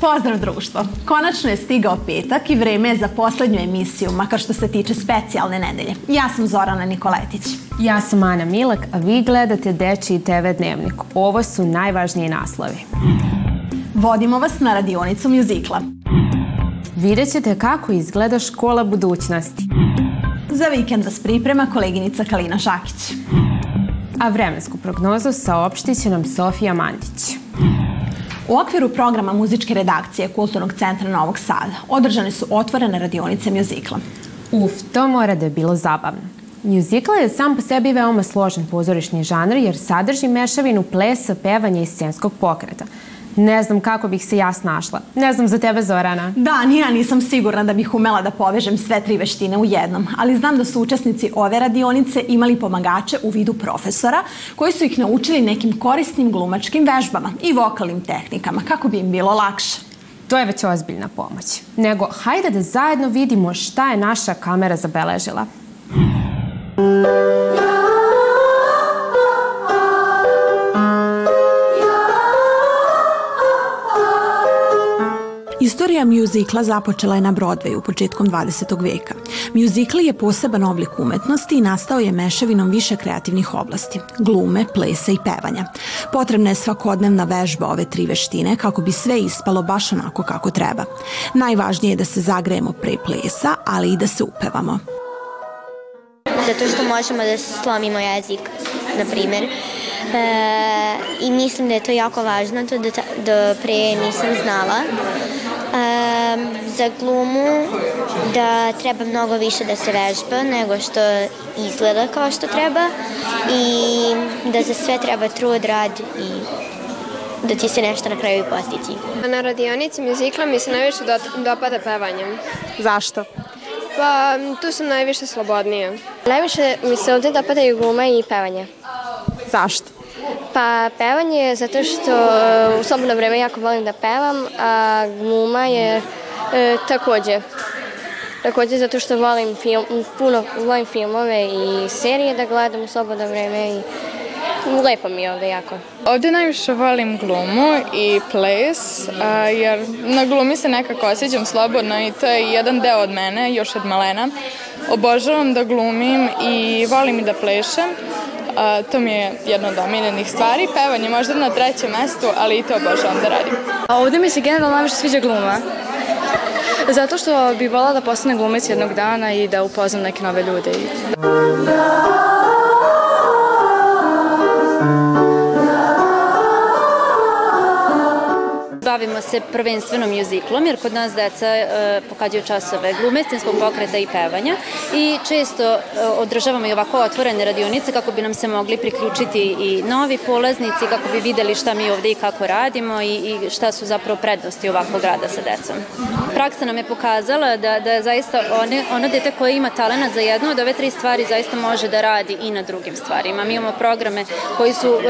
Pozdrav društvo! Konačno je stigao petak i vreme je za poslednju emisiju, makar što se tiče specijalne nedelje. Ja sam Zorana Nikoletić. Ja sam Ana Milak, a vi gledate Dečiji TV Dnevnik. Ovo su najvažniji naslovi. Vodimo vas na radionicu mjuzikla. Vidjet ćete kako izgleda škola budućnosti. Za vikend vas priprema koleginica Kalina Šakić. A vremensku prognozu saopštit će nam Sofija Mandić. U okviru programa muzičke redakcije Kulturnog centra Novog Sada održane su otvorene radionice mjuzikla. Uf, to mora da je bilo zabavno. Mjuzikl je sam po sebi veoma složen pozorišni žanr jer sadrži mešavinu plesa, pevanja i scenskog pokreta – ne znam kako bih se ja snašla. Ne znam za tebe Zorana. Da, ni nisam sigurna da bih umela da povežem sve tri veštine u jednom, ali znam da su učesnici ove radionice imali pomagače u vidu profesora koji su ih naučili nekim korisnim glumačkim vežbama i vokalnim tehnikama kako bi im bilo lakše. To je već ozbiljna pomoć. Nego, hajde da zajedno vidimo šta je naša kamera zabeležila. mjuzikla započela je na Broadwayu početkom 20. veka. Mjuzikl je poseban oblik umetnosti i nastao je mešavinom više kreativnih oblasti, glume, plesa i pevanja. Potrebna je svakodnevna vežba ove tri veštine kako bi sve ispalo baš onako kako treba. Najvažnije je da se zagrejemo pre plesa, ali i da se upevamo. Zato što možemo da slomimo jezik, na primjer, E, i mislim da je to jako važno, to da, da pre nisam znala za glumu da treba mnogo više da se vežba nego što izgleda kao što treba i da za sve treba trud, rad i da će se nešto na kraju i postići. Na radionici muzikla mi se najviše dopada pevanjem. Zašto? Pa tu sam najviše slobodnija. Najviše mi se ovde dopada i gluma i pevanje. Zašto? Pa pevanje zato što u slobodno vreme jako volim da pevam, a gluma je E, takođe. Takođe zato što volim, film, puno, volim filmove i serije da gledam u slobodno vreme i lepo mi je ovde jako. Ovde najviše volim glumu i ples, a, jer na glumi se nekako osjećam slobodno i to je jedan deo od mene, još od malena. Obožavam da glumim i volim i da plešem. A, to mi je jedna od omiljenih stvari. Pevanje možda na trećem mestu, ali i to obožavam da radim. A ovde mi se generalno najviše sviđa gluma. Zato što bih volala da postane glumac jednog dana i da upoznam neke nove ljude. bavimo se prvenstveno muziklom, jer kod nas deca e, pohađaju časove glume, scenskog pokreta i pevanja i često e, održavamo i ovako otvorene radionice kako bi nam se mogli priključiti i novi polaznici, kako bi videli šta mi ovde i kako radimo i, i šta su zapravo prednosti ovakvog rada sa decom. Praksa nam je pokazala da, da zaista one, ono dete koje ima talenat za jednu od ove tri stvari zaista može da radi i na drugim stvarima. Mi imamo programe koji su e,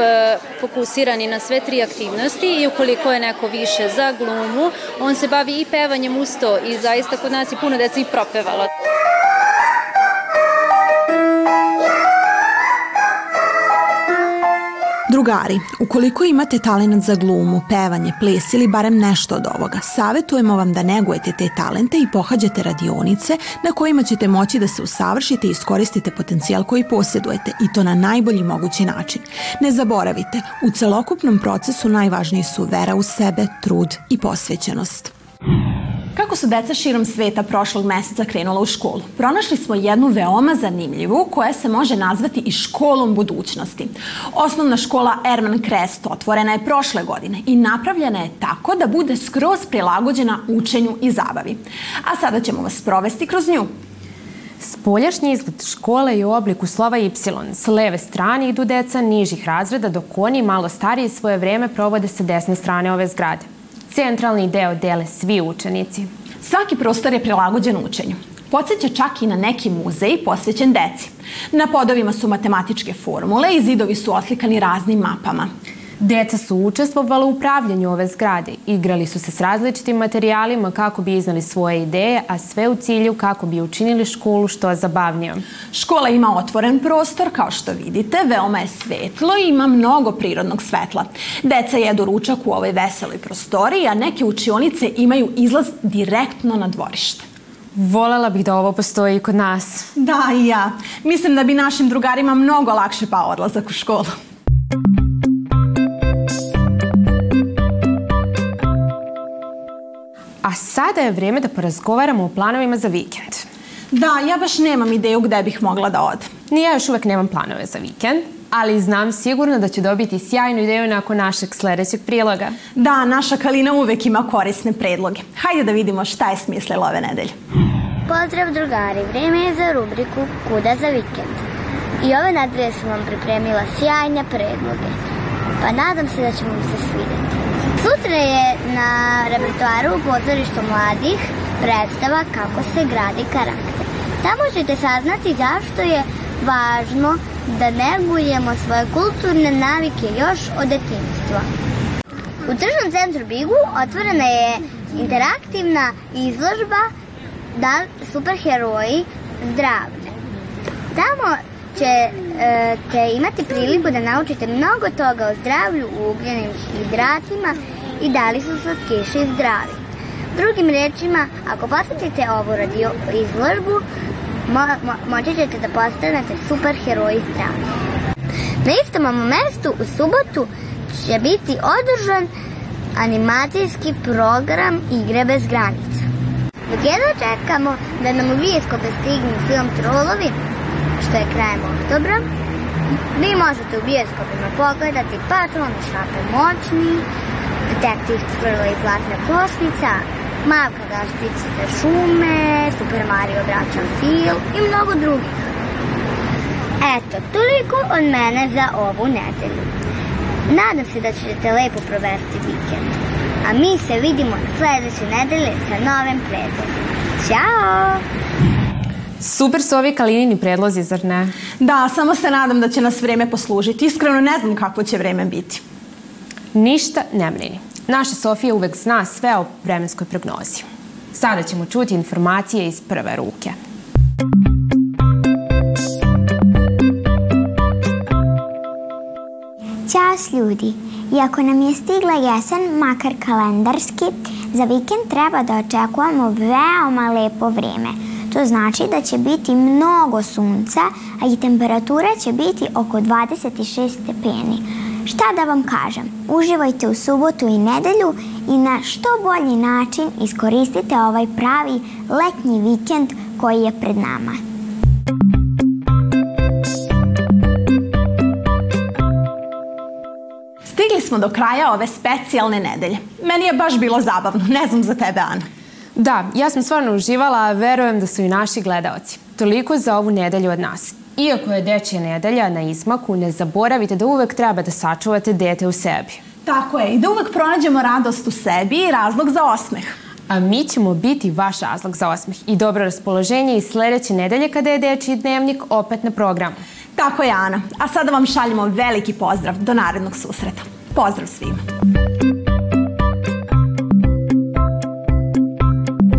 fokusirani na sve tri aktivnosti i ukoliko je neko više učilišta za glumu. On se bavi i pevanjem usto i zaista kod nas je puno deca i propevalo. Drugari, ukoliko imate talent za glumu, pevanje, ples ili barem nešto od ovoga, savetujemo vam da negujete te talente i pohađate radionice na kojima ćete moći da se usavršite i iskoristite potencijal koji posjedujete i to na najbolji mogući način. Ne zaboravite, u celokupnom procesu najvažniji su vera u sebe, trud i posvećenost. Kako su deca širom sveta prošlog meseca krenula u školu? Pronašli smo jednu veoma zanimljivu koja se može nazvati i školom budućnosti. Osnovna škola Erman Krest otvorena je prošle godine i napravljena je tako da bude skroz prilagođena učenju i zabavi. A sada ćemo vas provesti kroz nju. Spoljašnji izgled škole je u obliku slova Y. S leve strane idu deca nižih razreda dok oni malo stariji svoje vreme provode sa desne strane ove zgrade. Centralni deo dele svi učenici. Svaki prostor je prilagođen učenju. Podseća čak i na neki muzej posvećen deci. Na podovima su matematičke formule i zidovi su oslikani raznim mapama. Deca su učestvovala u upravljanju ove zgrade, igrali su se s različitim materijalima kako bi iznali svoje ideje, a sve u cilju kako bi učinili školu što zabavnijom. Škola ima otvoren prostor, kao što vidite, veoma je svetlo i ima mnogo prirodnog svetla. Deca jedu ručak u ovoj veseloj prostoriji, a neke učionice imaju izlaz direktno na dvorište. Volela bih da ovo postoji kod nas. Da, i ja. Mislim da bi našim drugarima mnogo lakše pao odlazak u školu. A sada je vreme da porazgovaramo o planovima za vikend. Da, ja baš nemam ideju gde bih mogla da odem. Ni ja još uvek nemam planove za vikend, ali znam sigurno da ću dobiti sjajnu ideju nakon našeg sledećeg priloga. Da, naša Kalina uvek ima korisne predloge. Hajde da vidimo šta je smislila ove nedelje. Pozdrav drugari, vreme je za rubriku Kuda za vikend. I ove nedelje sam vam pripremila sjajne predloge, pa nadam se da će vam se svideti. Sutra je na repertoaru u pozorištu mladih predstava kako se gradi karakter. Tamo ćete saznati zašto je važno da negujemo svoje kulturne navike još od detinjstva. U Tržnom centru Bigu otvorena je interaktivna izložba da superheroji zdravlja. Tamo E, te imati priliku da naučite mnogo toga o zdravlju ugljenim hidratima i da li su slatkiši zdravi. Drugim rečima, ako posjetite ovu radio izložbu, mo mo moći ćete da postanete super heroji zdravlja. Na istom mestu u subotu će biti održan animacijski program Igre bez granica. Dok jedno čekamo da nam u vijeskope stigne film Trolovi, što je krajem oktobra. Vi možete u bioskopima pogledati Patrona šape moćni, Detektiv Cvrlo i Zlatna košnica, Mavka gaštičica šume, Super Mario vraća fil i mnogo drugih. Eto, toliko od mene za ovu nedelju. Nadam se da ćete lepo provesti vikend. A mi se vidimo sledeće nedelje sa novim predlogom. Ćao! Super su ovi Kalinini predlozi, zar ne? Da, samo se nadam da će nas vreme poslužiti. Iskreno ne znam kako će vreme biti. Ništa ne mrini. Naša Sofija uvek zna sve o vremenskoj prognozi. Sada ćemo čuti informacije iz prve ruke. Ćas ljudi, iako nam je stigla jesen, makar kalendarski, za vikend treba da očekujemo veoma lepo vreme – To znači da će biti mnogo sunca, a i temperatura će biti oko 26 stepeni. Šta da vam kažem, uživajte u subotu i nedelju i na što bolji način iskoristite ovaj pravi letnji vikend koji je pred nama. Stigli smo do kraja ove specijalne nedelje. Meni je baš bilo zabavno, ne znam za tebe Ana. Da, ja sam stvarno uživala, a verujem da su i naši gledaoci. Toliko za ovu nedelju od nas. Iako je dečja nedelja na izmaku, ne zaboravite da uvek treba da sačuvate dete u sebi. Tako je, i da uvek pronađemo radost u sebi i razlog za osmeh. A mi ćemo biti vaš razlog za osmeh i dobro raspoloženje i sledeće nedelje kada je Dečiji dnevnik opet na programu. Tako je, Ana. A sada vam šaljemo veliki pozdrav do narednog susreta. Pozdrav svima!